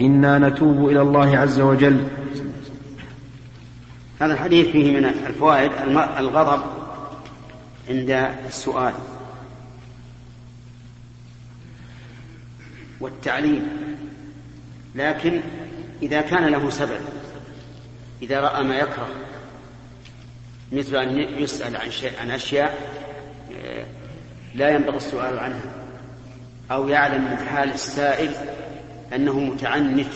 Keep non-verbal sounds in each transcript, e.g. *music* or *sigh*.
إنا نتوب إلى الله عز وجل. هذا الحديث فيه من الفوائد الغضب عند السؤال. والتعليم. لكن إذا كان له سبب إذا رأى ما يكره مثل أن يسأل عن, شيء عن أشياء آه، لا ينبغي السؤال عنها أو يعلم من حال السائل أنه متعنت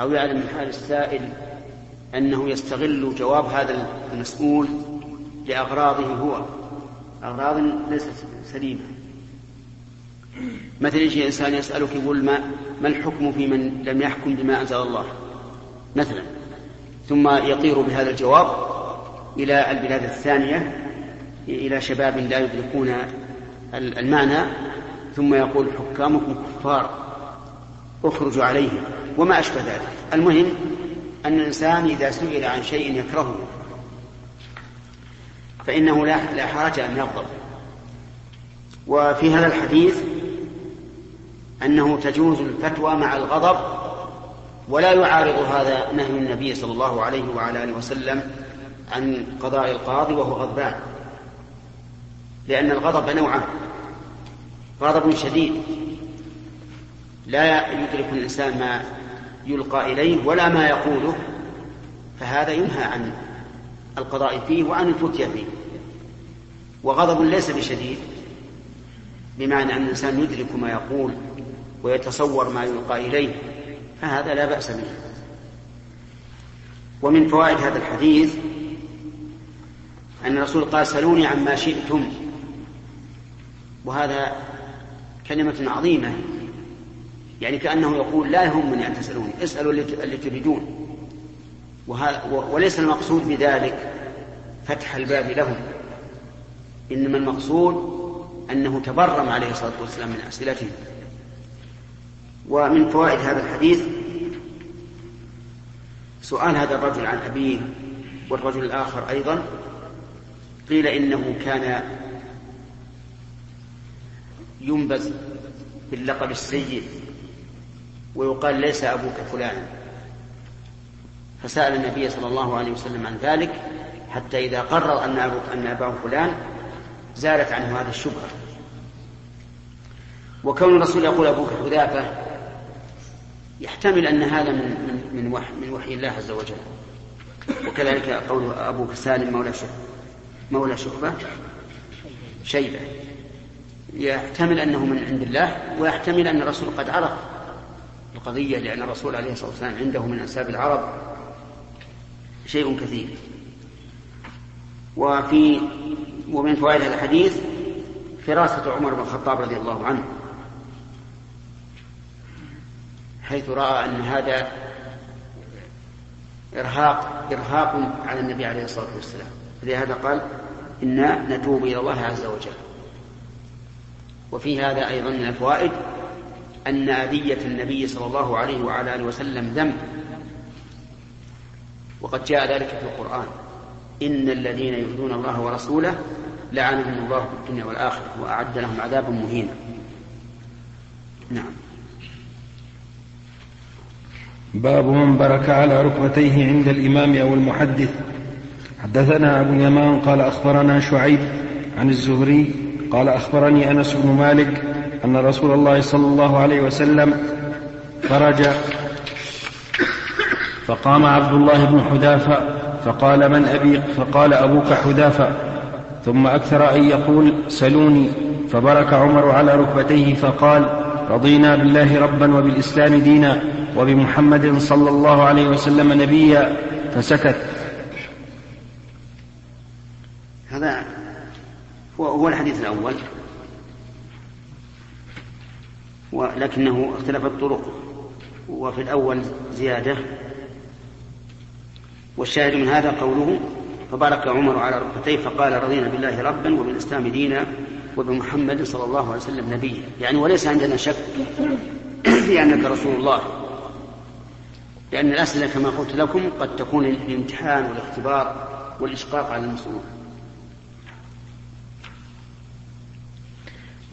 أو يعلم من حال السائل أنه يستغل جواب هذا المسؤول لأغراضه هو. أغراض ليست سليمة. مثل يجي إنسان يسألك يقول ما, ما الحكم في من لم يحكم بما أنزل الله؟ مثلا. ثم يطير بهذا الجواب إلى البلاد الثانية إلى شباب لا يدركون المعنى ثم يقول حكامكم كفار. اخرجوا عليهم وما أشبه ذلك. المهم أن الإنسان إذا سئل عن شيء يكرهه فإنه لا لا حرج أن يغضب. وفي هذا الحديث أنه تجوز الفتوى مع الغضب ولا يعارض هذا نهي النبي صلى الله عليه وعلى آله وسلم عن قضاء القاضي وهو غضبان. لأن الغضب نوعان غضب شديد لا يدرك الإنسان ما يلقى إليه ولا ما يقوله فهذا ينهى عن القضاء فيه وعن الفتيا فيه. وغضب ليس بشديد بمعنى أن الإنسان يدرك ما يقول ويتصور ما يلقى إليه فهذا لا بأس به. ومن فوائد هذا الحديث أن الرسول قال سلوني عما شئتم. وهذا كلمة عظيمة. يعني كأنه يقول لا يهمني أن تسألوني اسألوا اللي تريدون. وليس المقصود بذلك فتح الباب لهم. إنما المقصود أنه تبرم عليه الصلاة والسلام من أسئلتهم. ومن فوائد هذا الحديث سؤال هذا الرجل عن أبيه والرجل الآخر أيضا قيل إنه كان ينبذ باللقب السيء ويقال ليس أبوك فلان. فسأل النبي صلى الله عليه وسلم عن ذلك حتى إذا قرر أن أبوك أن أباه فلان زالت عنه هذه الشبهة. وكون الرسول يقول أبوك حذافة يحتمل أن هذا من من من وحي, من وحي الله عز وجل. وكذلك قول أبوك سالم مولى مولى شعبة شيبة. يحتمل أنه من عند الله ويحتمل أن الرسول قد عرف القضية لأن الرسول عليه الصلاة والسلام عنده من أنساب العرب شيء كثير. وفي ومن فوائد الحديث فراسة عمر بن الخطاب رضي الله عنه حيث رأى أن هذا إرهاق إرهاق على النبي عليه الصلاة والسلام. فلهذا قال إنا نتوب إلى الله عز وجل. وفي هذا أيضا من الفوائد أن أذية النبي صلى الله عليه وعلى آله وسلم ذنب وقد جاء ذلك في القرآن. إن الذين يؤذون الله ورسوله لعنهم الله في الدنيا والآخرة وأعد لهم عذابا مهينا. نعم. باب من برك على ركبتيه عند الإمام أو المحدث. حدثنا أبو اليمان قال أخبرنا شعيب عن الزهري قال أخبرني أنس بن مالك أن رسول الله صلى الله عليه وسلم خرج فقام عبد الله بن حذافة فقال من أبي فقال أبوك حذافة ثم أكثر أن يقول سلوني فبرك عمر على ركبتيه فقال رضينا بالله ربا وبالإسلام دينا وبمحمد صلى الله عليه وسلم نبيا فسكت. هذا هو الحديث الأول. ولكنه اختلفت طرقه وفي الأول زيادة. والشاهد من هذا قوله فبارك عمر على ركبتيه فقال رضينا بالله ربا وبالإسلام دينا وبمحمد صلى الله عليه وسلم نبيا. يعني وليس عندنا شك *clears throat* في أنك رسول الله. لأن الأسئلة كما قلت لكم قد تكون الامتحان والاختبار والإشقاق على المسؤول.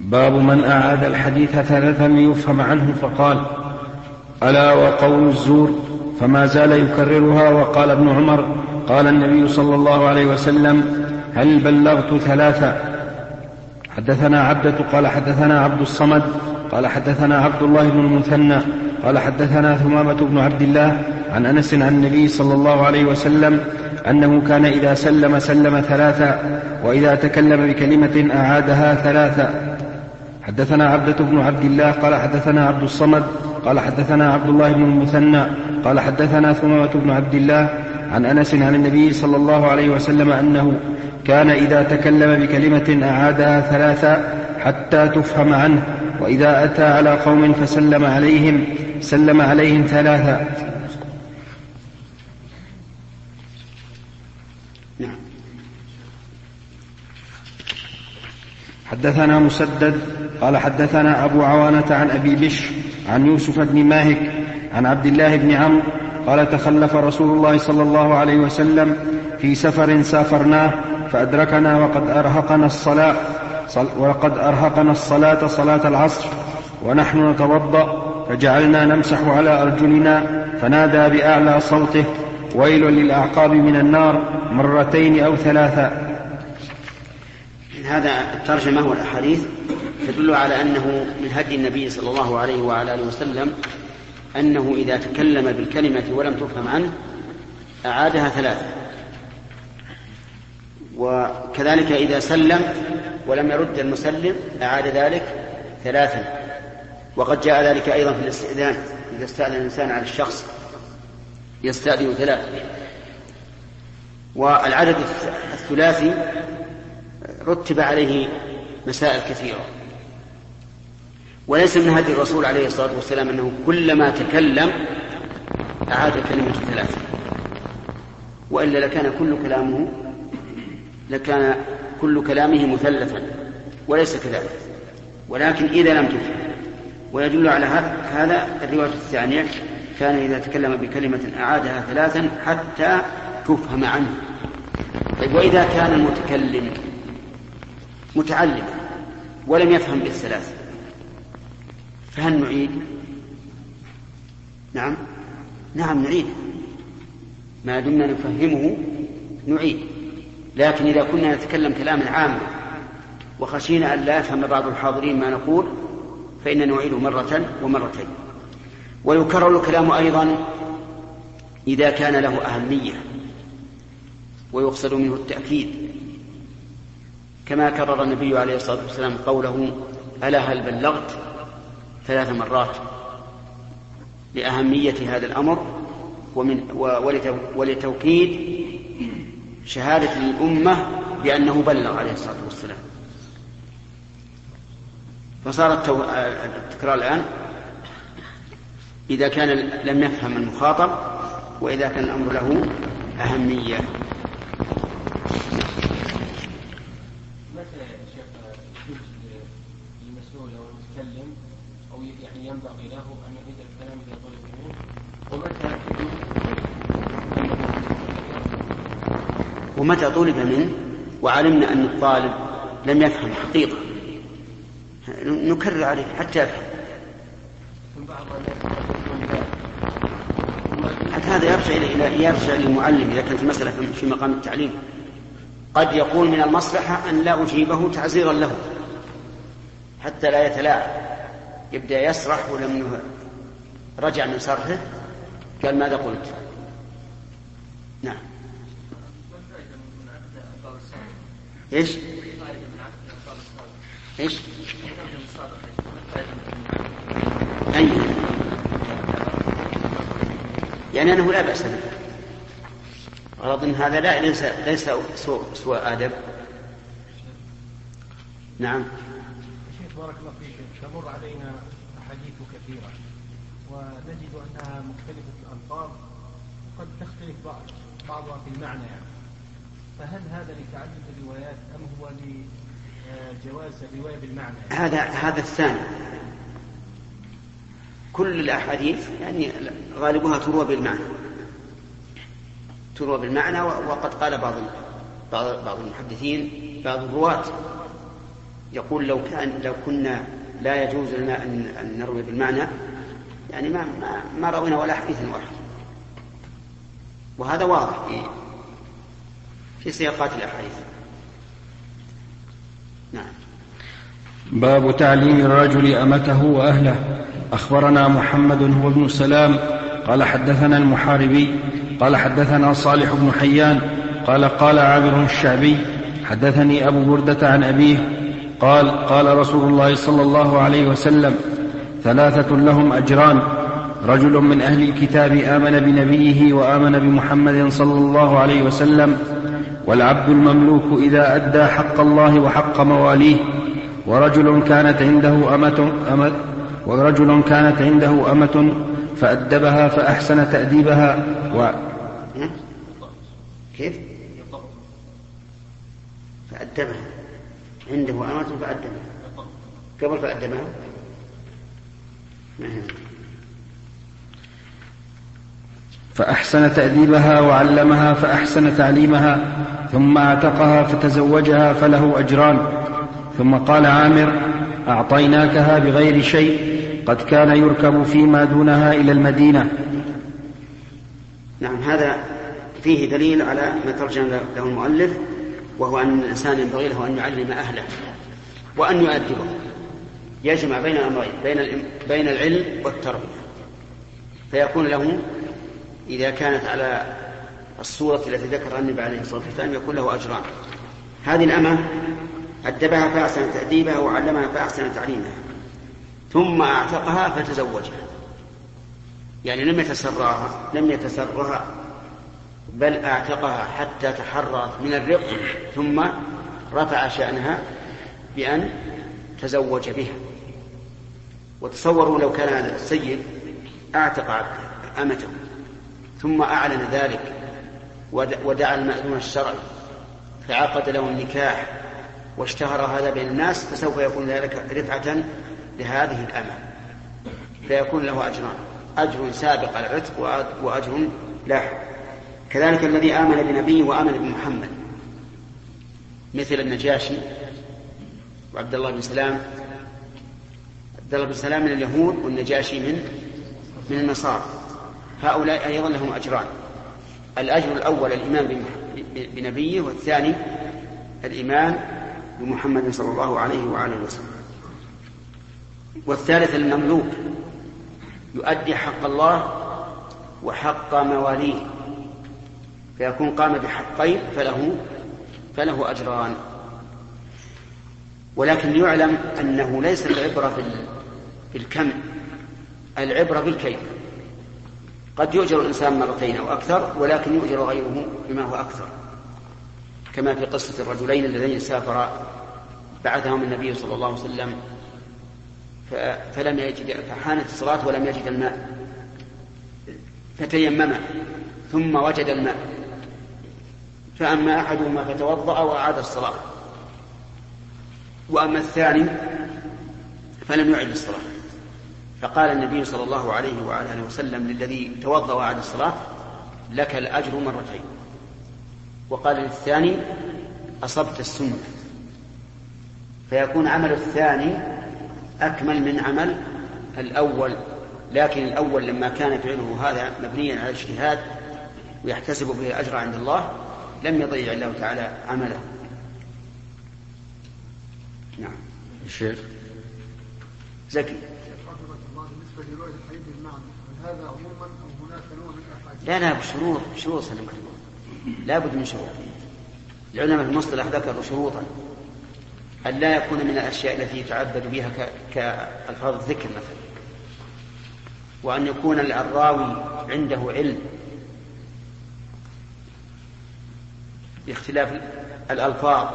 باب من أعاد الحديث ثلاثا ليفهم عنه فقال ألا وقول الزور فما زال يكررها؟ وقال ابن عمر قال النبي صلى الله عليه وسلم هل بلغت ثلاثة؟ حدثنا عبدة قال حدثنا عبد الصمد قال حدثنا عبد الله بن المثنى قال حدثنا ثمامة بن عبد الله عن أنس عن النبي صلى الله عليه وسلم أنه كان إذا سلم سلم ثلاثا وإذا تكلم بكلمة أعادها ثلاثا حدثنا عبدة بن عبد الله قال حدثنا عبد الصمد قال حدثنا عبد الله بن المثنى قال حدثنا ثمامة بن عبد الله عن أنس عن النبي صلى الله عليه وسلم أنه كان إذا تكلم بكلمة أعادها ثلاثا حتى تفهم عنه وإذا أتى على قوم فسلم عليهم سلم عليهم ثلاثا نعم. حدثنا مسدد قال حدثنا أبو عوانة عن أبي بشر عن يوسف بن ماهك عن عبد الله بن عمرو قال تخلف رسول الله صلى الله عليه وسلم في سفر سافرناه فأدركنا وقد أرهقنا الصلاة وقد أرهقنا الصلاة صلاة العصر ونحن نتوضأ فجعلنا نمسح على أرجلنا فنادى بأعلى صوته ويل للأعقاب من النار مرتين أو ثلاثا هذا الترجمة والأحاديث تدل على أنه من هدي النبي صلى الله عليه وعلى آله وسلم أنه إذا تكلم بالكلمة ولم تفهم عنه أعادها ثلاثة. وكذلك إذا سلم ولم يرد المسلم أعاد ذلك ثلاثا. وقد جاء ذلك أيضا في الاستئذان إذا استأذن الإنسان على الشخص يستأذن ثلاث والعدد الثلاثي رتب عليه مسائل كثيرة. وليس من هدي الرسول عليه الصلاة والسلام أنه كلما تكلم أعاد كلمة ثلاثة وإلا لكان كل كلامه لكان كل كلامه مثلثا وليس كذلك. ولكن إذا لم تفهم ويدل على هذا الرواية الثانية كان إذا تكلم بكلمة أعادها ثلاثا حتى تفهم عنه. طيب وإذا كان المتكلم متعلما ولم يفهم بالثلاث فهل نعيد؟ نعم. نعم نعيد. ما دمنا نفهمه نعيد. لكن إذا كنا نتكلم كلاما عاما وخشينا أن لا يفهم بعض الحاضرين ما نقول فإن نعيده مرة ومرتين. ويكرر الكلام أيضا إذا كان له أهمية. ويقصد منه التأكيد. كما كرر النبي عليه الصلاة والسلام قوله ألا هل بلغت ثلاث مرات لأهمية هذا الأمر ومن ولتوكيد شهادة الأمة بأنه بلغ عليه الصلاة والسلام. فصار التكرار الآن. إذا كان لم يفهم المخاطب وإذا كان الأمر له أهمية يعني ينبغي له أن يعيد الكلام إذا طلب منه ومتى ومتى طلب منه؟ وعلمنا أن الطالب لم يفهم حقيقة. نكرر عليه حتى يفهم. حتى هذا يرجع إلى يرجع للمعلم إذا كانت المسألة في مقام التعليم. قد يقول من المصلحة أن لا أجيبه تعزيرا له. حتى لا يتلاعب. يبدأ يسرح ولم رجع من سرحه؟ قال ماذا قلت؟ نعم. إيش؟ إيش؟ أي. يعني أنه لا بأس به. غرض إن هذا لا ليس ليس سوء, سوء آدب نعم. شيخ بارك الله فيك. تمر علينا أحاديث كثيرة ونجد أنها مختلفة الألفاظ وقد تختلف بعض بعضها في المعنى يعني. فهل هذا لتعدد الروايات أم هو لجواز الرواية بالمعنى؟ يعني؟ هذا هذا الثاني. كل الأحاديث يعني غالبها تروى بالمعنى. تروى بالمعنى وقد قال بعض بعض بعض المحدثين بعض الرواة يقول لو كان لو كنا لا يجوز لنا أن نروي بالمعنى يعني ما ما, ما روينا ولا حديث واحد وهذا واضح في في سياقات الأحاديث. نعم. باب تعليم الرجل أمته وأهله. أخبرنا محمد هو ابن سلام. قال حدثنا المحاربي. قال حدثنا صالح بن حيان. قال قال عامر الشعبي. حدثني أبو بردة عن أبيه. قال قال رسول الله صلى الله عليه وسلم ثلاثة لهم أجران. رجل من أهل الكتاب آمن بنبيه وآمن بمحمد صلى الله عليه وسلم والعبد المملوك إذا أدى حق الله وحق مواليه. ورجل كانت عنده أمة, أمة ورجل كانت عنده أمة فأدبها فأحسن تأديبها. و كيف؟ فأدبها. عنده أمة فأدبها قبل فأدبها فأحسن تأديبها وعلمها فأحسن تعليمها ثم أعتقها فتزوجها فله أجران. ثم قال عامر أعطيناكها بغير شيء قد كان يركب فيما دونها إلى المدينة. نعم هذا فيه دليل على ما ترجم له المؤلف. وهو أن الإنسان ينبغي له أن يعلم أهله وأن يؤدبه. يجمع بين الأمرين بين بين العلم والتربية. فيكون له إذا كانت على الصورة التي ذكرها النبي عليه الصلاة والسلام يكون له أجران. هذه الأمة أدبها فأحسن تأديبها وعلمها فأحسن تعليمها. ثم أعتقها فتزوجها. يعني لم يتسرها لم يتسرها بل أعتقها حتى تحررت من الرق ثم رفع شأنها بأن تزوج بها. وتصوروا لو كان هذا السيد أعتق أمته ثم أعلن ذلك ودعا المأذون الشرعي فعقد له النكاح واشتهر هذا بين الناس فسوف يكون ذلك رفعة لهذه الأمة. فيكون له أجران أجر سابق على العتق وأجر لاحق كذلك الذي آمن بنبيه وآمن بمحمد. مثل النجاشي وعبد الله بن سلام. عبد الله بن سلام من اليهود والنجاشي من من النصارى. هؤلاء أيضا لهم أجران. الأجر الأول الإيمان بنبيه والثاني الإيمان بمحمد صلى الله عليه وآله وسلم. والثالث المملوك. يؤدي حق الله وحق مواليه. فيكون قام بحقين فله فله أجران. ولكن ليعلم أنه ليس العبرة بالكم العبرة بالكيف. قد يؤجر الإنسان مرتين أو أكثر ولكن يؤجر غيره بما هو أكثر. كما في قصة الرجلين اللذين سافرا بعثهم النبي صلى الله عليه وسلم فلم يجد فحانت الصلاة ولم يجد الماء فتيمم ثم وجد الماء. فأما أحدهما فتوضأ وأعاد الصلاة. وأما الثاني فلم يعد الصلاة فقال النبي صلى الله عليه وعلى آله وسلم للذي توضأ وأعاد الصلاة لك الأجر مرتين. وقال للثاني أصبت السنة. فيكون عمل الثاني أكمل من عمل الأول لكن الأول لما كان فعله هذا مبنيا على الاجتهاد ويحتسب به الأجر عند الله لم يضيع الله تعالى عمله. نعم. الشيخ. زكي. هذا عموما أو هناك نوع من لا لا بشروط بشروط سلم لا بد من شروط. العلماء في المصطلح ذكروا شروطا. أن لا يكون من الأشياء التي يتعبد بها كألفاظ الذكر مثلا؟ وأن يكون الراوي عنده علم. باختلاف الألفاظ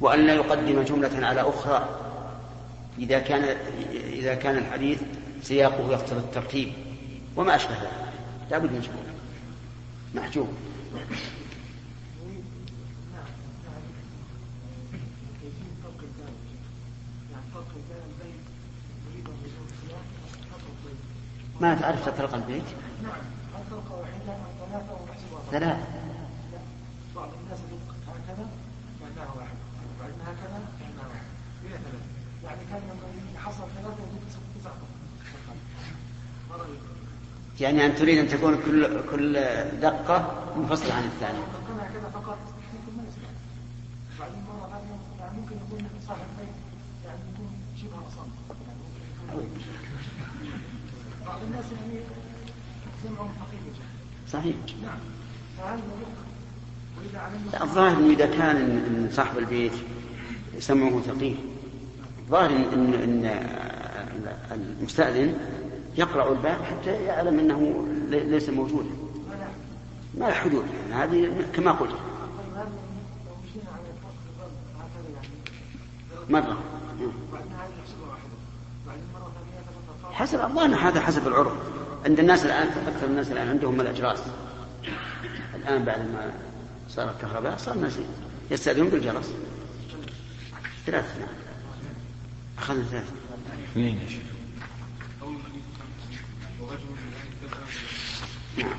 وأن لا يقدم جملة على أخرى. إذا كان إذا كان الحديث سياقه يقتضي الترتيب وما أشبه ذلك. لا بد من شروط محجوب. ما تعرف تطرق البيت؟ نعم الطرقة واحدة ثلاثة ثلاثة بعض الناس هكذا معناها واحد بعدين هكذا معناها واحد هي ثلاثة يعني أن تريد أن تكون كل كل دقة منفصلة عن الثانية. بعض الناس يعني سمعهم. صحيح. نعم. الظاهر انه إذا كان إن صاحب البيت سمعه ثقيل الظاهر ان ان المستأذن يقرع الباب حتى يعلم أنه لي- ليس موجودا. ما حدود يعني هذه كما قلت. مرة. حسب الظاهر هذا حسب العرف. عند الناس الآن أكثر الناس الآن عندهم الاجراس الآن بعد ما صار الكهرباء صار الناس يستأذنون بالجرس ثلاث نعم اخذنا ثلاث اثنين يا شيخ. نعم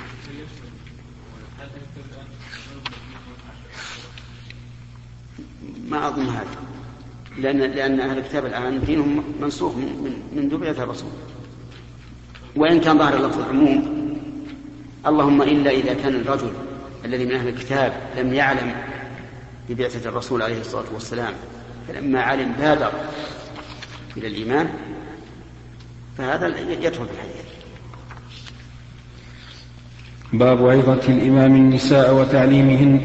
ما أظن هذا. لأن لأن أهل الكتاب الآن دينهم منسوخ من من منذ بعثة الرسول. وإن كان ظاهر اللفظ العموم اللهم إلا إذا كان الرجل الذي من أهل الكتاب لم يعلم ببعثة الرسول عليه الصلاة والسلام فلما علم بادر إلى الإيمان فهذا يدخل في الحديث. باب عظة الإمام النساء وتعليمهن.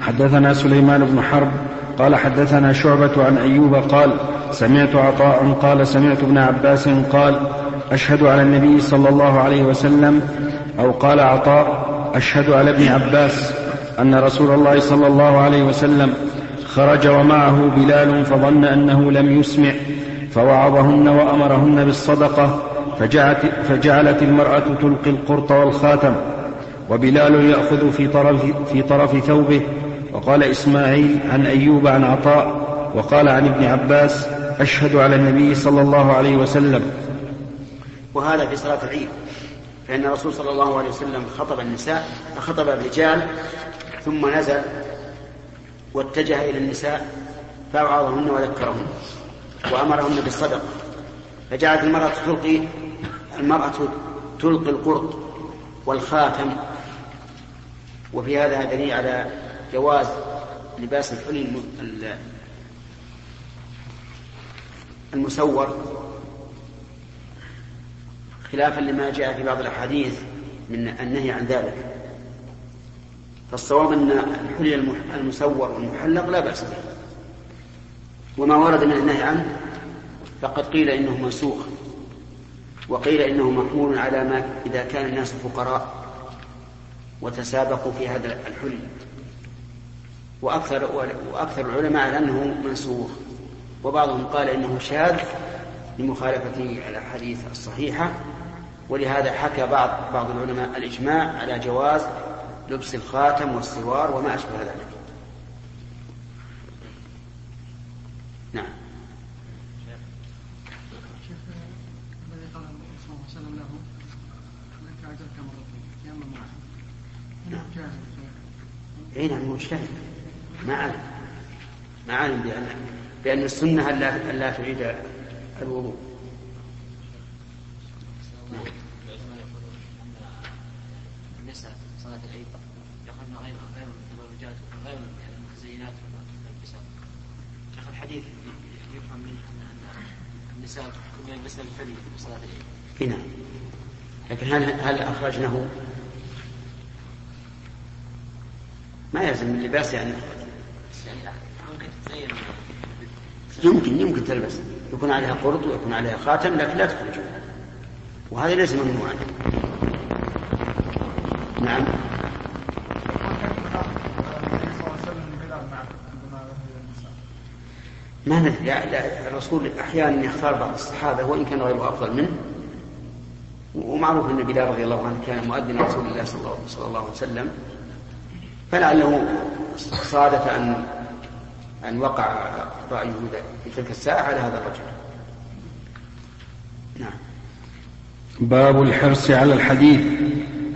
حدثنا سليمان بن حرب قال حدثنا شعبة عن أيوب قال سمعت عطاء قال سمعت ابن عباس قال أشهد على النبي صلى الله عليه وسلم أو قال عطاء أشهد على ابن عباس أن رسول الله صلى الله عليه وسلم خرج ومعه بلال فظن أنه لم يسمع. فوعظهن وأمرهن بالصدقة فجعلت, فجعلت المرأة تلقي القرط والخاتم وبلال يأخذ في طرف, في طرف ثوبه وقال إسماعيل عن أيوب عن عطاء وقال عن ابن عباس أشهد على النبي صلى الله عليه وسلم. وهذا في صلاة العيد فإن الرسول صلى الله عليه وسلم خطب النساء خطب الرجال ثم نزل واتجه إلى النساء فوعظهن وذكرهن. وأمرهن بالصدقة فجعلت المرأة تلقي المرأة تلقي القرط والخاتم. وفي هذا دليل على جواز لباس الحلي الم- ال- المسور خلافا لما جاء في بعض الأحاديث من النهي عن ذلك. فالصواب أن الحلي المسور والمحلق لا بأس به. وما ورد من النهي عنه فقد قيل إنه منسوخ وقيل إنه محمول على ما إذا كان الناس فقراء وتسابقوا في هذا الحلي وأكثر وأكثر العلماء على أنه منسوخ وبعضهم قال إنه شاذ لمخالفة الأحاديث الصحيحة. ولهذا حكى بعض بعض العلماء الإجماع على جواز لبس الخاتم والسوار وما أشبه ذلك نعم شيخ الذي قال الرسول صلى الله عليه وسلم له لك اجرك مرتين تيمم معه نعم. جاهز اي نعم مجتهد ما علم ما علم بأن بأن السنة ألا ألا تعيد الوضوء. شيخ الحديث يفهم منه أن النساء يلبسن الحلي في صلاة العيد. اي نعم لكن هل هل أخرجنه؟ ما يلزم اللباس يعني. يمكن يمكن تلبس. يكون عليها قرط ويكون عليها خاتم لكن لا تخرج وهذا ليس ممنوعا نعم. ما ندري. لا, الرسول أحيانا يختار بعض الصحابة وإن كان غيره أفضل منه. ومعروف أن بلال رضي الله عنه كان مؤذن رسول الله, صلى الله عليه وسلم. فلعله صادف ان أن وقع رأيه في تلك الساعة على هذا الرجل. نعم. باب الحرص على الحديث.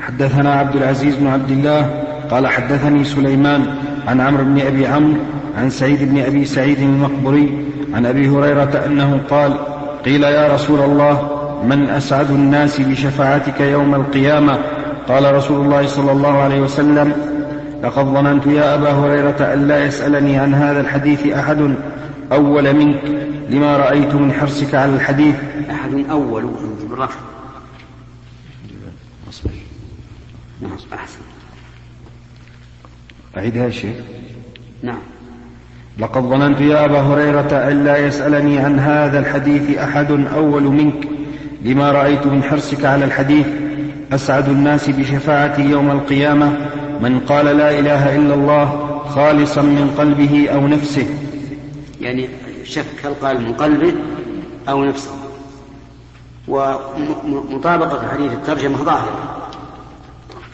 حدثنا عبد العزيز بن عبد الله قال حدثني سليمان عن عمرو بن أبي عمرو عن سعيد بن أبي سعيد المقبري عن أبي هريرة أنه قال قيل يا رسول الله من أسعد الناس بشفاعتك يوم القيامة؟ قال رسول الله صلى الله عليه وسلم لقد ظننت يا أبا هريرة أن لا يسألني عن هذا الحديث أحد أول منك لما رأيت من حرصك على الحديث. أحد أول بالرفع نعم أحسن. أعيدها شيخ نعم. لقد ظننت يا أبا هريرة أن لا يسألني عن هذا الحديث أحد أول منك لما رأيت من حرصك على الحديث. أسعد الناس بشفاعتي يوم القيامة. من قال لا إله إلا الله خالصا من قلبه أو نفسه. يعني شك هل قال من قلبه أو نفسه. ومطابقة حديث الترجمة ظاهرة.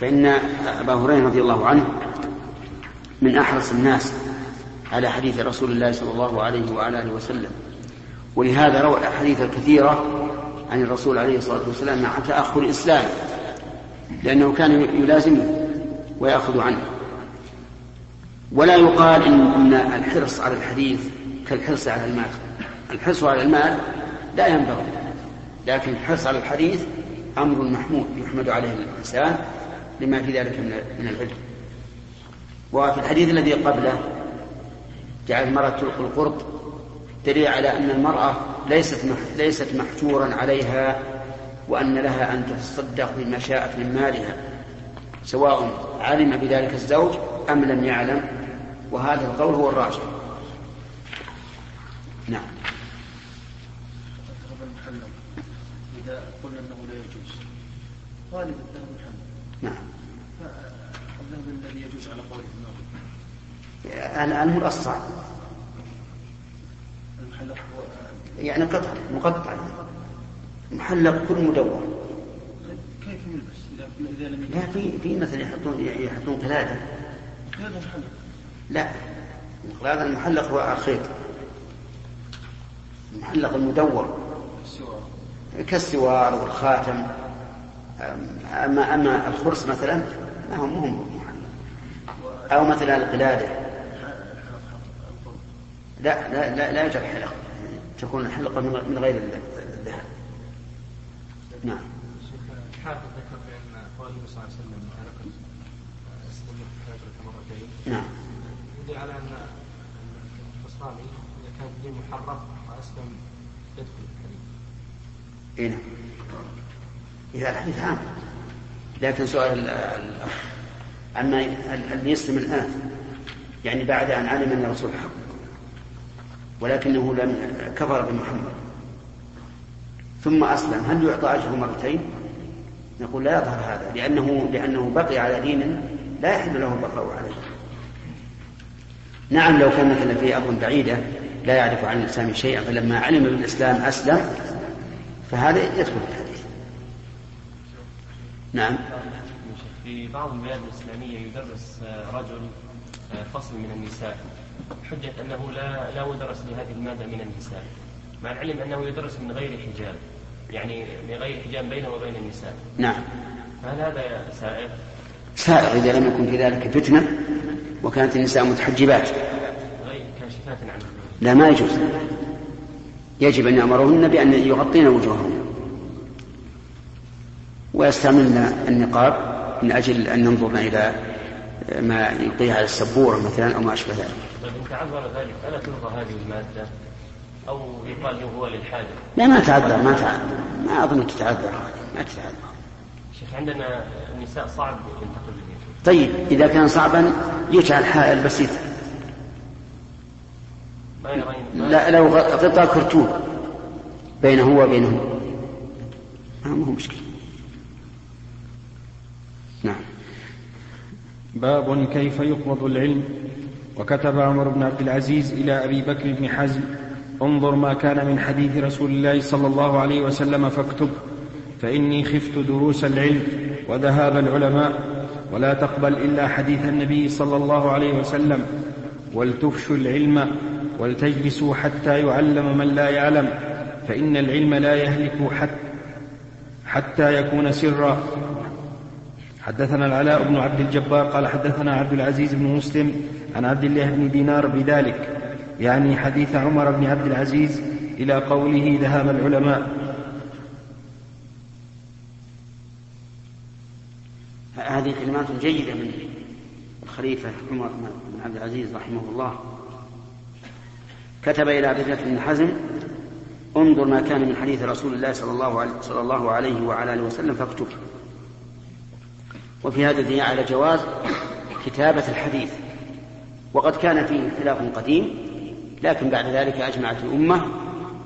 فإن أبا هريرة رضي الله عنه من أحرص الناس على حديث رسول الله صلى الله عليه وعلى آله وسلم. ولهذا روى الأحاديث الكثيرة عن الرسول عليه الصلاة والسلام مع تأخر الإسلام. لأنه كان يلازمه. ويأخذ عنه. ولا يقال إن الحرص على الحديث كالحرص على المال. الحرص على المال لا ينبغي لكن الحرص على الحديث أمر محمود يحمد عليه الإنسان لما في ذلك من العلم. وفي الحديث الذي قبله جعل المرأة تلقي القرط دليل على أن المرأة ليست ليست محجورا عليها وأن لها أن تتصدق بما شاءت من مالها. سواء علم بذلك الزوج أم لم يعلم وهذا القول هو الراجح. نعم. إذا قلنا أنه لا يجوز. غالب الذهب محمد نعم. فالذهب الذي يجوز على قول الآن هو الصعب المحلق هو يعني قطع مقطع. محلق كل مدور كيف يلبس إذا إذا لم لا في في مثلا يحطون يحطون محلق لا هذا المحلق هو الخيط. المحلق المدور. السوار كالسوار والخاتم. أما أما الخرس مثلا ما هو مهم محلق. أو مثلا القلادة. لا لا لا, لا يوجد حلق. تكون الحلقة من غير الذهب. نعم. النبي صلى الله عليه وسلم هلكت استمر ثلاثة مرتين. نعم. يدل على أن البصراني إذا كان الدين محرف وأسلم يدخل الحديث اي نعم. إذا الحديث عام. لكن سؤال ال- الأخ أما ال- اللي يسلم الآن يعني بعد أن علم أن الرسول حق ولكنه لم كفر بمحمد ثم أسلم هل يعطى أجره مرتين؟ نقول لا يظهر هذا لأنه لأنه بقي على دين لا يحل له البقاء عليه. نعم لو كان مثلا في أرض بعيدة لا يعرف عن الإسلام شيئا فلما علم بالإسلام أسلم فهذا يدخل في الحديث. نعم. في بعض البلاد الإسلامية يدرس رجل فصل من النساء حجة أنه لا لا يدرس لهذه المادة من النساء مع العلم أنه يدرس من غير حجاب. يعني من غير حجاب بينه وبين النساء. نعم. فهل هذا سائر؟ سائر إذا لم يكن في ذلك فتنة وكانت النساء متحجبات. غير كاشفات عن لا ما يجوز. يجب أن يأمرهن بأن يغطين وجوههن. ويستعملن النقاب من أجل أن ينظرن إلى ما يلقيه على السبورة مثلا أو ما أشبه ذلك. طيب إن تعذر ذلك ألا تلغى هذه المادة؟ أو يقال له هو للحاجة لا ما تعذر ما تعذر. ما أظن تتعذر ما تتعذر. شيخ عندنا النساء صعب ينتقل به طيب إذا كان صعبا يجعل حائل بسيط ما يرين ما لا لو غطى كرتون. بينه وبينه. ما هو مشكلة. نعم. باب كيف يقبض العلم. وكتب عمر بن عبد العزيز إلى أبي بكر بن حزم انظر ما كان من حديث رسول الله صلى الله عليه وسلم فاكتب فإني خفت دروس العلم وذهاب العلماء ولا تقبل إلا حديث النبي صلى الله عليه وسلم ولتفشوا العلم ولتجلسوا حتى يعلم من لا يعلم فإن العلم لا يهلك حتى حتى يكون سرا. حدثنا العلاء بن عبد الجبار قال حدثنا عبد العزيز بن مسلم عن عبد الله بن دينار بذلك يعني حديث عمر بن عبد العزيز إلى قوله ذهب العلماء. هذه كلمات جيدة من الخليفة عمر بن عبد العزيز رحمه الله. كتب إلى أبي بن حزم انظر ما كان من حديث رسول الله صلى الله عليه, صلى الله عليه وعلى آله وسلم فاكتب. وفي هذا الدنيا على جواز كتابة الحديث. وقد كان فيه خلاف قديم لكن بعد ذلك أجمعت الأمة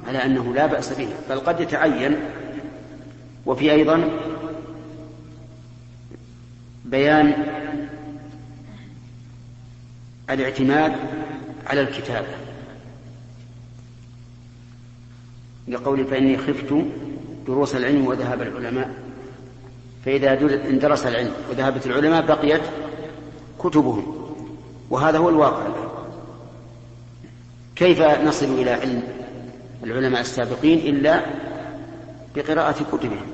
على أنه لا بأس به بل قد يتعين وفي أيضا بيان الاعتماد على الكتابة لقول فإني خفت دروس العلم وذهاب العلماء. فإذا اندرس العلم وذهبت العلماء بقيت كتبهم. وهذا هو الواقع كيف نصل إلى علم العلماء السابقين إلا بقراءة كتبهم؟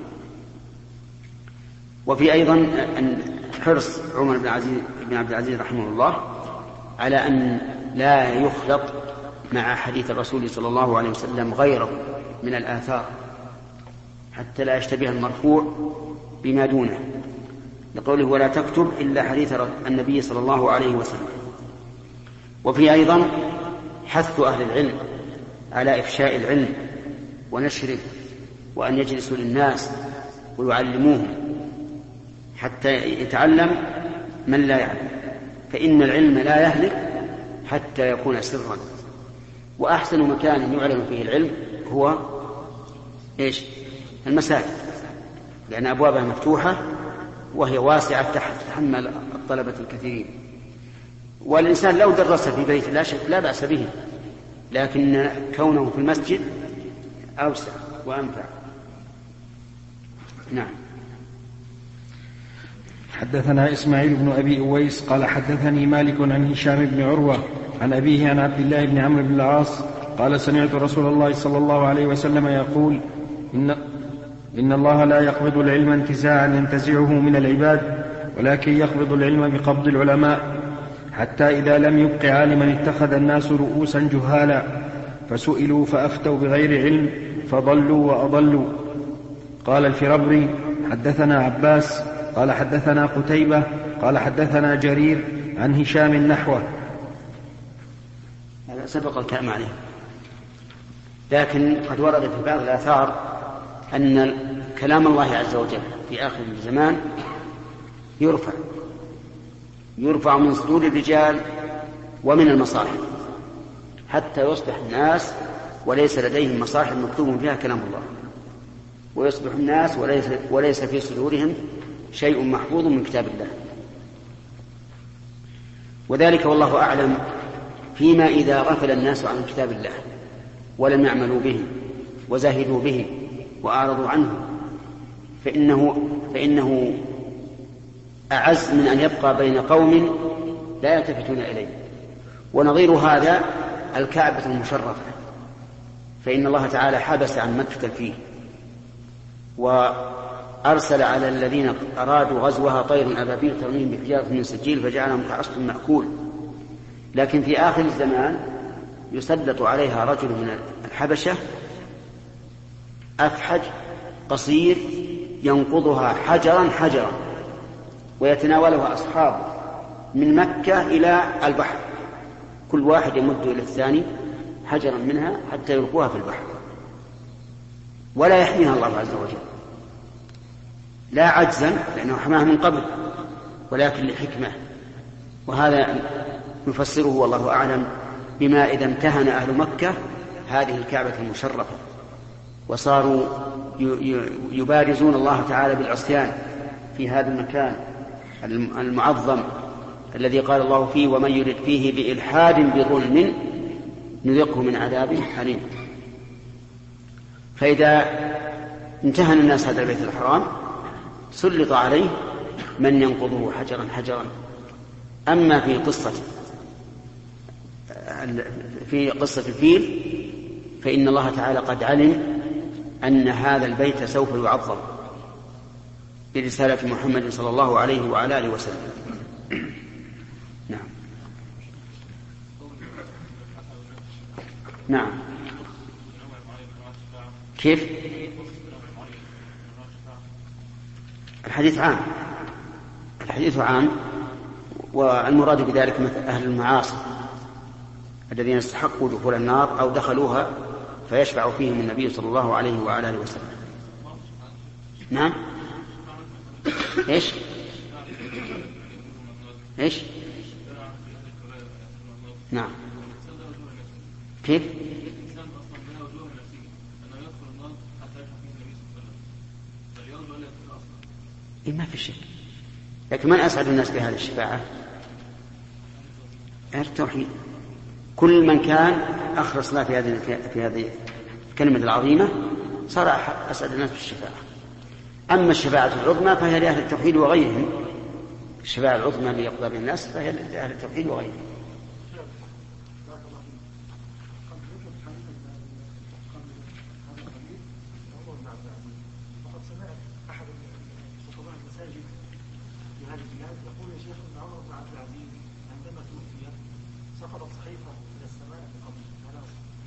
وفي أيضا أن حرص عمر بن عزيز بن عبد العزيز رحمه الله على أن لا يخلط مع حديث الرسول صلى الله عليه وسلم غيره من الآثار حتى لا يشتبه المرفوع بما دونه لقوله ولا تكتب إلا حديث النبي صلى الله عليه وسلم. وفي أيضا حث أهل العلم على إفشاء العلم ونشره وأن يجلسوا للناس ويعلموهم حتى يتعلم من لا يعلم. فإن العلم لا يهلك حتى يكون سرا. وأحسن مكان يعلم فيه العلم هو إيش؟ المساجد. لأن أبوابها مفتوحة وهي واسعة تحمل الطلبة الكثيرين. والإنسان لو درس في بيت لا شك لا بأس به لكن كونه في المسجد أوسع وأنفع نعم. حدثنا إسماعيل بن أبي أويس قال حدثني مالك عن هشام بن عروة عن أبيه عن عبد الله بن عمرو بن العاص قال سمعت رسول الله صلى الله عليه وسلم يقول إن, إن الله لا يقبض العلم انتزاعا ينتزعه من العباد ولكن يقبض العلم بقبض العلماء. حتى إذا لم يبق عالما اتخذ الناس رؤوسا جهالا فسئلوا فأفتوا بغير علم فضلوا وأضلوا. قال الفربري حدثنا عباس قال حدثنا قتيبة قال حدثنا جرير عن هشام نحوه هذا سبق الكلام عليه. لكن قد ورد في بعض الآثار أن كلام الله عز وجل في آخر الزمان يرفع. يرفع من صدور الرجال ومن المصاحف حتى يصبح الناس وليس لديهم مصاحف مكتوب فيها كلام الله. ويصبح الناس وليس, وليس في صدورهم شيء محفوظ من كتاب الله. وذلك والله أعلم فيما إذا غفل الناس عن كتاب الله ولم يعملوا به وزهدوا به وأعرضوا عنه فإنه فإنه أعز من أن يبقى بين قوم لا يلتفتون إليه. ونظير هذا الكعبة المشرفة فإن الله تعالى حبس عن مكة الفيل وأرسل على الذين أرادوا غزوها طير أبابيل ترميهم بحجارة من سجيل فجعلهم كعصف مأكول. لكن في آخر الزمان يسلط عليها رجل من الحبشة أفحج قصير ينقضها حجرا حجرا. ويتناولها أصحابه من مكة إلى البحر. كل واحد يمد إلى الثاني حجرا منها حتى يلقوها في البحر. ولا يحميها الله عز وجل. لا عجزا لأنه حماها من قبل ولكن لحكمة. وهذا نفسره والله أعلم بما إذا امتهن أهل مكة هذه الكعبة المشرفة. وصاروا يبارزون الله تعالى بالعصيان في هذا المكان. المعظم الذي قال الله فيه ومن يرد فيه بإلحاد بظلم نذقه من عذاب أليم. فإذا امتهن الناس هذا البيت الحرام سلط عليه من ينقضه حجرا حجرا. أما في قصة في قصة الفيل فإن الله تعالى قد علم أن هذا البيت سوف يعظم. برسالة محمد صلى الله عليه وعلى آله وسلم. نعم. نعم. كيف؟ الحديث عام. الحديث عام والمراد بذلك مثل أهل المعاصي الذين استحقوا دخول النار أو دخلوها فيشفع فيهم النبي صلى الله عليه وعلى آله وسلم. نعم. إيش؟ إيش؟ نعم. كيف؟ إيه ما في شك. لكن من أسعد الناس بهذه الشفاعة؟ التوحيد. كل من كان أخلص الله في هذه في هذه الكلمة العظيمة صار أسعد الناس بالشفاعة أما الشفاعة العظمى فهي لأهل التوحيد وغيرهم. الشفاعة العظمى ليقضى بها الناس فهي لأهل التوحيد وغيرهم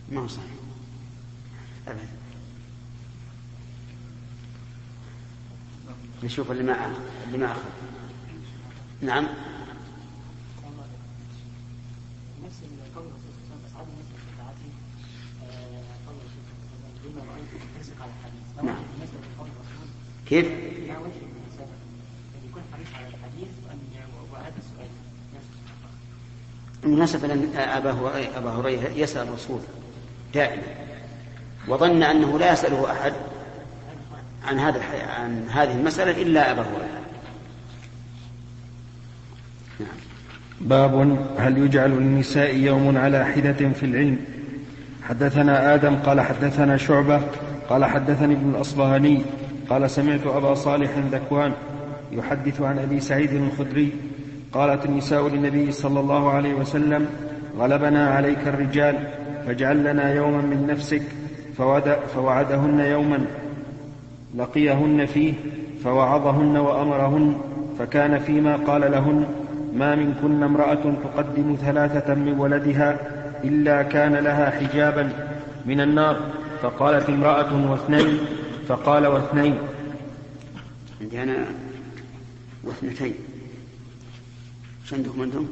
ما هو صحيح أبدا نشوف اللي ما اللي أخذ نعم. نعم. كيف؟ المناسبة أن أبا هريرة يسأل الرسول دائما وظن أنه لا يسأله أحد. عن هذا عن هذه المسألة إلا أبا هريرة نعم. باب هل يجعل للنساء يوم على حدة في العلم حدثنا آدم قال حدثنا شعبة قال حدثني ابن الأصبهاني قال سمعت أبا صالح ذكوان يحدث عن أبي سعيد الخدري قالت النساء للنبي صلى الله عليه وسلم غلبنا عليك الرجال فاجعل لنا يوما من نفسك فوعدهن يوما لقيهن فيه فوعظهن وأمرهن فكان فيما قال لهن ما منكن امرأة تقدم ثلاثة من ولدها إلا كان لها حجابا من النار. فقالت امرأة واثنين فقال واثنين. عندي أنا واثنتين. شو عندكم أنتم؟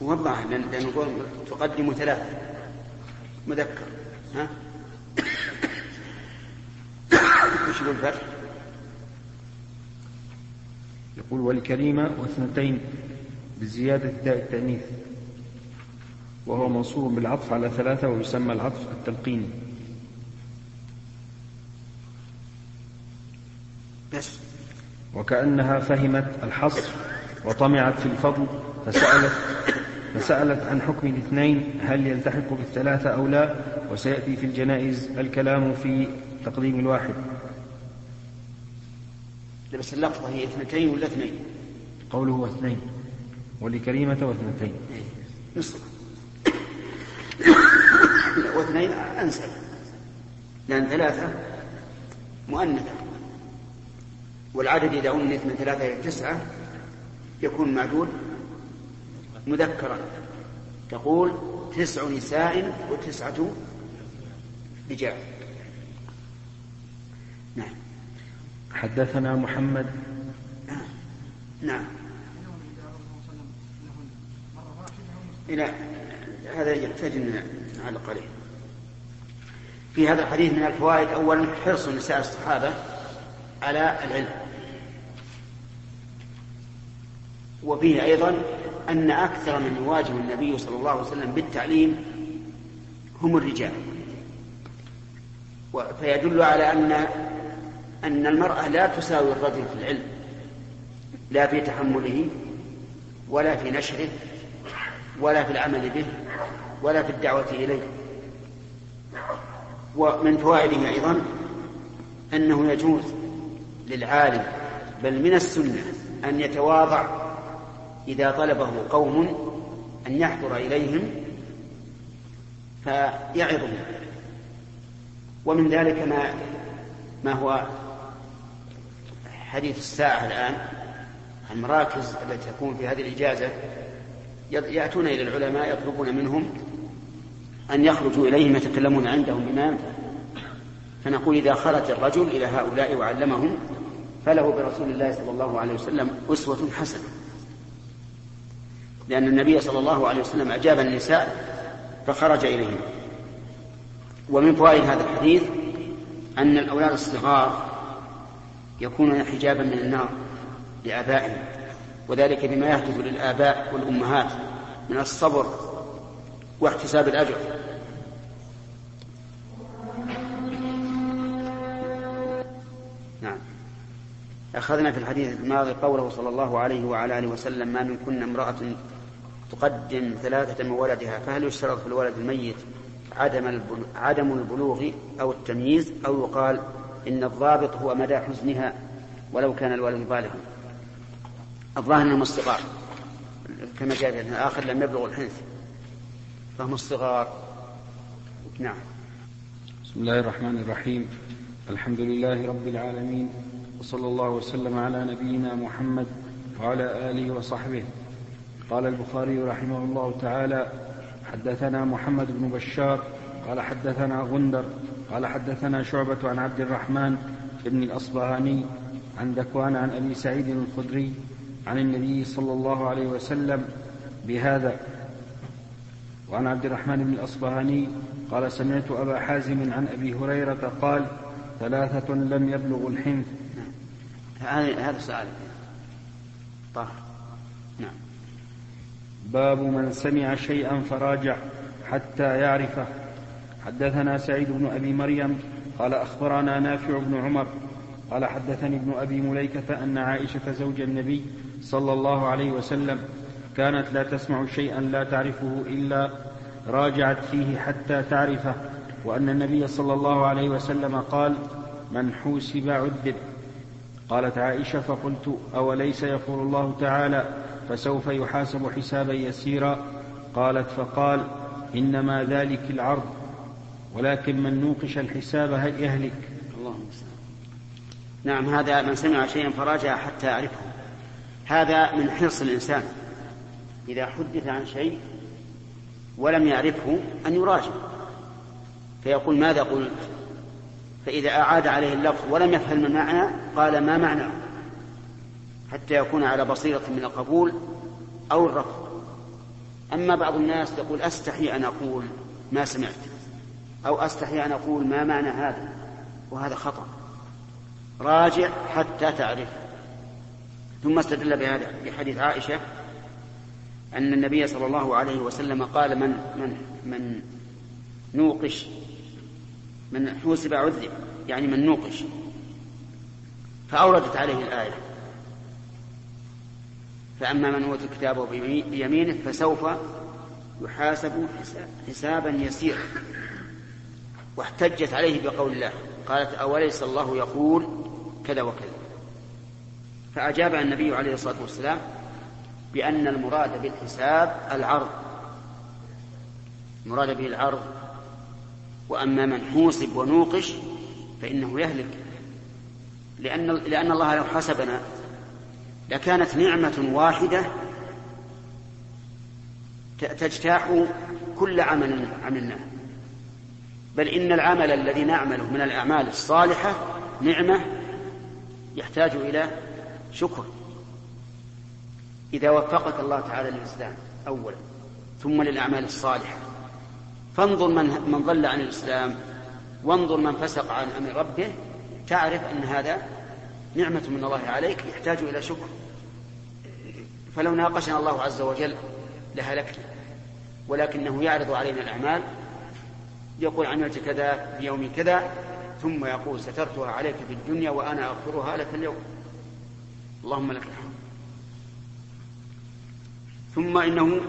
وضح لأن تقدم ثلاثة. مذكر. ها؟ وش الفتح؟ يقول والكريمة واثنتين بزيادة داء التأنيث وهو منصوب بالعطف على ثلاثة ويسمى العطف التلقيني. بس. وكأنها فهمت الحصر وطمعت في الفضل فسألت فسألت عن حكم الاثنين هل يلتحق بالثلاثة أو لا؟ وسيأتي في الجنائز الكلام في تقديم الواحد. بس اللفظة هي اثنتين ولا اثنين؟ قوله اثنين. ولكريمة واثنتين نصف. واثنين أنسب. لأن ثلاثة مؤنثة. والعدد إذا أنث من ثلاثة إلى تسعة يكون معدود مذكرا. تقول تسع نساء وتسعة رجال نعم حدثنا محمد. نعم. إلى هذا يحتاج أن نعلق عليه في هذا الحديث من الفوائد أولا حرص نساء الصحابة على العلم. وفيه أيضا أن أكثر من يواجه النبي صلى الله عليه وسلم بالتعليم هم الرجال. فيدل على أن أن المرأة لا تساوي الرجل في العلم لا في تحمله ولا في نشره ولا في العمل به ولا في الدعوة إليه. ومن فوائده أيضا أنه يجوز للعالم بل من السنة أن يتواضع إذا طلبه قوم أن يحضر إليهم فيعظهم. ومن ذلك ما ما هو حديث الساعة الآن المراكز التي تكون في هذه الإجازة يأتون إلى العلماء يطلبون منهم أن يخرجوا إليهم يتكلمون عندهم بما ينفع. فنقول إذا خرج الرجل إلى هؤلاء وعلمهم فله برسول الله صلى الله عليه وسلم أسوة حسنة. لأن النبي صلى الله عليه وسلم أجاب النساء فخرج إليهم. ومن فوائد هذا الحديث أن الأولاد الصغار يكونون حجابا من النار لآبائهم وذلك بما يحدث للآباء والأمهات من الصبر واحتساب الأجر. نعم. أخذنا في الحديث الماضي قوله صلى الله عليه وعلى آله وسلم ما من كن امرأة تقدم ثلاثة من ولدها فهل يشترط في الولد الميت عدم عدم البلوغ أو التمييز أو يقال إن الضابط هو مدى حزنها ولو كان الولد بالغا. الظاهر أنهم الصغار كما جاء في الآخر لم يبلغوا الحنث. فهم الصغار. نعم. بسم الله الرحمن الرحيم. الحمد لله رب العالمين وصلى الله وسلم على نبينا محمد وعلى آله وصحبه. قال البخاري رحمه الله تعالى حدثنا محمد بن بشار قال حدثنا غندر قال حدثنا شعبة عن عبد الرحمن بن الأصبهاني عن ذكوان عن أبي سعيد الخدري عن النبي صلى الله عليه وسلم بهذا. وعن عبد الرحمن بن الأصبهاني قال سمعت أبا حازم عن أبي هريرة قال ثلاثة لم يبلغوا الحنث هذا سؤال. طاهر نعم. باب من سمع شيئا فراجع حتى يعرفه. حدثنا سعيد بن أبي مريم قال أخبرنا نافع بن عمر قال حدثني ابن أبي مليكة أن عائشة زوج النبي صلى الله عليه وسلم كانت لا تسمع شيئا لا تعرفه إلا راجعت فيه حتى تعرفه وأن النبي صلى الله عليه وسلم قال من حوسب عذب قالت عائشة فقلت أوليس يقول الله تعالى فسوف يحاسب حسابا يسيرا؟ قالت فقال إنما ذلك العرض ولكن من نوقش الحساب هل يهلك؟ اللهم نعم هذا من سمع شيئا فراجع حتى يعرفه هذا من حرص الإنسان. إذا حدث عن شيء ولم يعرفه أن يراجع. فيقول ماذا قلت؟ فإذا أعاد عليه اللفظ ولم يفهم المعنى قال ما معناه حتى يكون على بصيرة من القبول أو الرفض. أما بعض الناس يقول أستحي أن أقول ما سمعت. أو أستحي أن أقول ما معنى هذا وهذا خطأ. راجع حتى تعرف ثم استدل بهذا بحديث عائشة أن النبي صلى الله عليه وسلم قال من من من نوقش من حوسب عذب يعني من نوقش فأوردت عليه الآية. فأما من أوتي كتابه بيمينه فسوف يحاسب حسابا يسيرا. واحتجت عليه بقول الله. قالت أوليس الله يقول كذا وكذا. فأجاب النبي عليه الصلاة والسلام بأن المراد بالحساب العرض. المراد به العرض. وأما من حوسب ونوقش فإنه يهلك. لأن, لأن الله لو حسبنا لكانت نعمة واحدة تجتاح كل عمل عملناه. بل إن العمل الذي نعمله من الأعمال الصالحة نعمة يحتاج إلى شكر. إذا وفقك الله تعالى للإسلام أولا. ثم للأعمال الصالحة. فانظر من من ضل عن الإسلام وانظر من فسق عن أمر ربه تعرف أن هذا نعمة من الله عليك يحتاج إلى شكر. فلو ناقشنا الله عز وجل لهلكنا ولكنه يعرض علينا الأعمال يقول عملت كذا في يوم كذا ثم يقول سترتها عليك في الدنيا وأنا أغفرها لك اليوم. اللهم لك الحمد. ثم إنه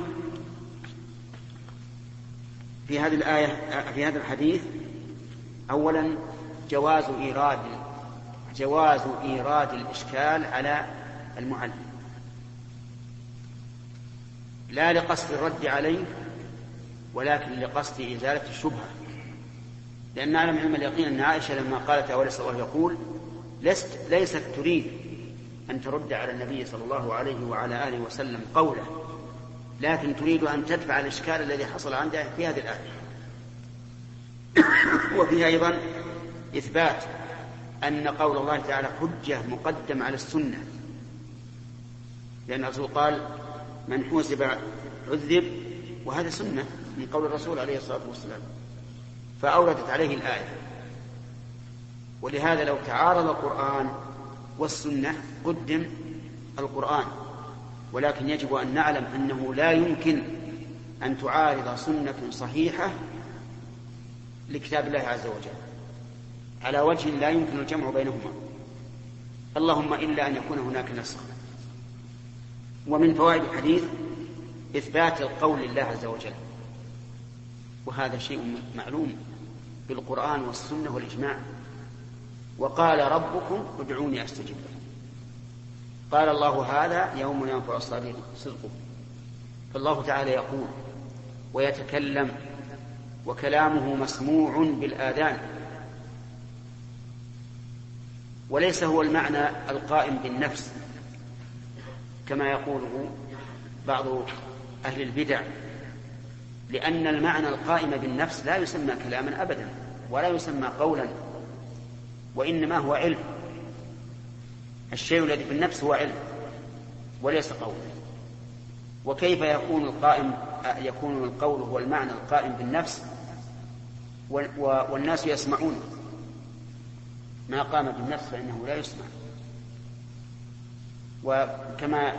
في هذه الآية في هذا الحديث أولا جواز إيراد جواز إيراد الإشكال على المعلم. لا لقصد الرد عليه ولكن لقصد إزالة الشبهة. لأن نعلم علم اليقين أن عائشة لما قالت أوليس الله يقول لست ليست تريد أن ترد على النبي صلى الله عليه وعلى آله وسلم قوله لكن تريد أن تدفع الإشكال الذي حصل عندها في هذه الآية. *coughs* وفيها أيضا إثبات أن قول الله تعالى حجة مقدم على السنة. لأن الرسول قال من حوسب عذب وهذا سنة من قول الرسول عليه الصلاة والسلام. فأوردت عليه الآية. ولهذا لو تعارض القرآن والسنة قدم القرآن. ولكن يجب أن نعلم أنه لا يمكن أن تعارض سنة صحيحة لكتاب الله عز وجل. على وجه لا يمكن الجمع بينهما. اللهم إلا أن يكون هناك نسخ. ومن فوائد الحديث إثبات القول لله عز وجل. وهذا شيء معلوم. بالقرآن والسنة والإجماع. وقال ربكم ادعوني أستجب لكم. قال الله هذا يوم ينفع الصادق صدقه. فالله تعالى يقول ويتكلم وكلامه مسموع بالآذان. وليس هو المعنى القائم بالنفس كما يقوله بعض أهل البدع. لأن المعنى القائم بالنفس لا يسمى كلاما أبدا ولا يسمى قولا وإنما هو علم. الشيء الذي في النفس هو علم وليس قول. وكيف يكون القائم يكون القول هو المعنى القائم بالنفس؟ والناس يسمعون ما قام بالنفس فإنه لا يسمع. وكما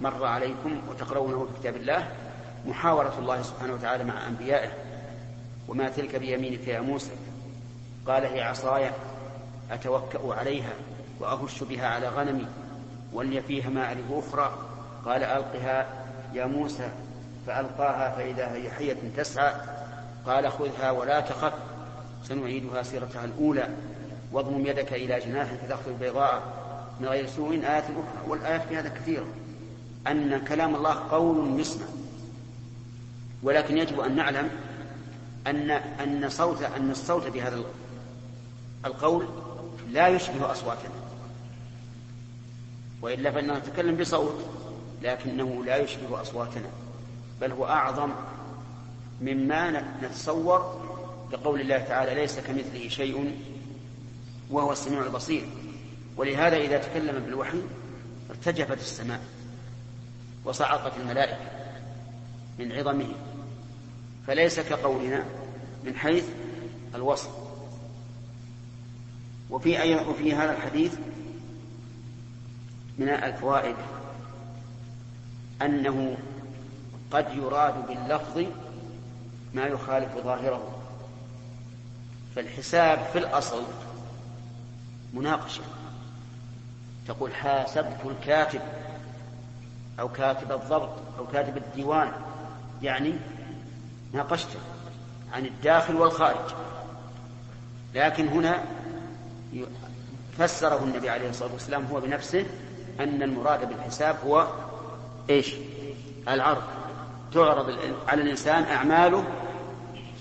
مر عليكم وتقرونه في كتاب الله محاورة الله سبحانه وتعالى مع أنبيائه وما تلك بيمينك يا موسى؟ قال هي عصاي أتوكأ عليها وأهش بها على غنمي ولي فيها مآرب أخرى. قال ألقها يا موسى فألقاها فإذا هي حية تسعى. قال خذها ولا تخف سنعيدها سيرتها الأولى. واضمم يدك إلى جناحك تأخذ بيضاء من غير سوء آية أخرى والآيات في هذا كثيرة. أن كلام الله قول يسمع. ولكن يجب أن نعلم أن أن صوت أن الصوت بهذا القول لا يشبه أصواتنا. وإلا فإننا نتكلم بصوت لكنه لا يشبه أصواتنا بل هو أعظم مما نتصور بقول الله تعالى ليس كمثله شيء وهو السميع البصير ولهذا إذا تكلم بالوحي ارتجفت السماء وصعقت الملائكة من عظمه. فليس كقولنا من حيث الوصف. وفي أي وفي هذا الحديث من الفوائد أنه قد يراد باللفظ ما يخالف ظاهره. فالحساب في الأصل مناقشة. تقول حاسبت الكاتب أو كاتب الضبط أو كاتب الديوان يعني ناقشته عن الداخل والخارج. لكن هنا فسره النبي عليه الصلاة والسلام هو بنفسه أن المراد بالحساب هو إيش؟ العرض. تعرض على الإنسان أعماله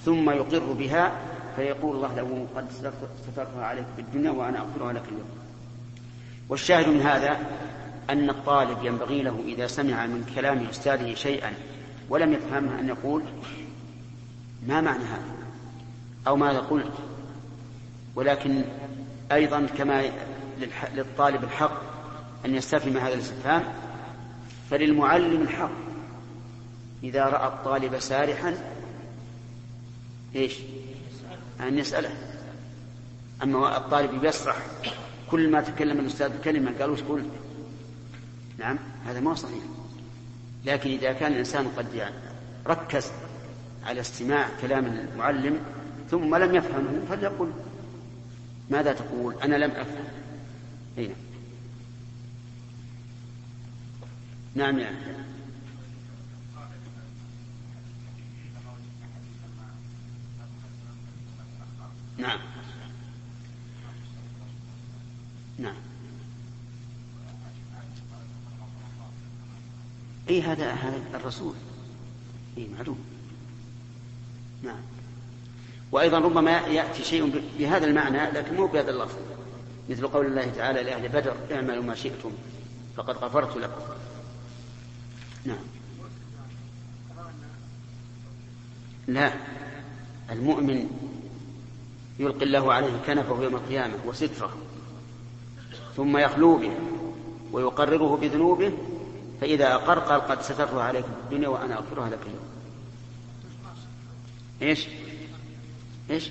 ثم يقر بها فيقول الله له قد سترتها عليك في الدنيا وأنا أغفرها لك اليوم. والشاهد من هذا أن الطالب ينبغي له إذا سمع من كلام أستاذه شيئا ولم يفهمه أن يقول ما معنى هذا؟ أو ماذا قلت؟ ولكن أيضا كما للطالب الحق أن يستفهم هذا الاستفهام فللمعلم الحق. إذا رأى الطالب سارحا إيش؟ أن يسأله. أما الطالب يسرح كل ما تكلم الأستاذ بكلمة قال وش قلت؟ نعم هذا ما صحيح. لكن إذا كان الإنسان قد يعني ركز على استماع كلام المعلم ثم لم يفهمه فليقل. ماذا تقول؟ أنا لم أفهم. هنا. نعم يعني نعم. نعم. اي هذا هذا الرسول. اي معلوم. وأيضا ربما يأتي شيء بهذا المعنى لكن مو بهذا اللفظ. مثل قول الله تعالى لأهل بدر اعملوا ما شئتم فقد غفرت لكم. نعم. لا. المؤمن يلقي الله عليه كنفه يوم القيامة وستره ثم يخلو به ويقرره بذنوبه فإذا أقر قال قد سترها عليك الدنيا وأنا أغفرها لك اليوم. إيش؟ إيش؟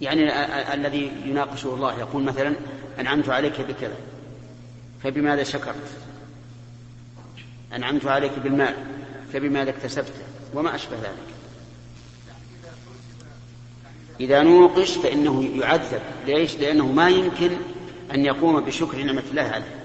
يعني الذي يناقشه الله يقول مثلا أنعمت عليك بكذا. فبماذا شكرت؟ أنعمت عليك بالمال فبماذا اكتسبته وما أشبه ذلك. إذا نوقش فإنه يعذب. ليش؟ لأنه ما يمكن أن يقوم بشكر نعمة الله عليه.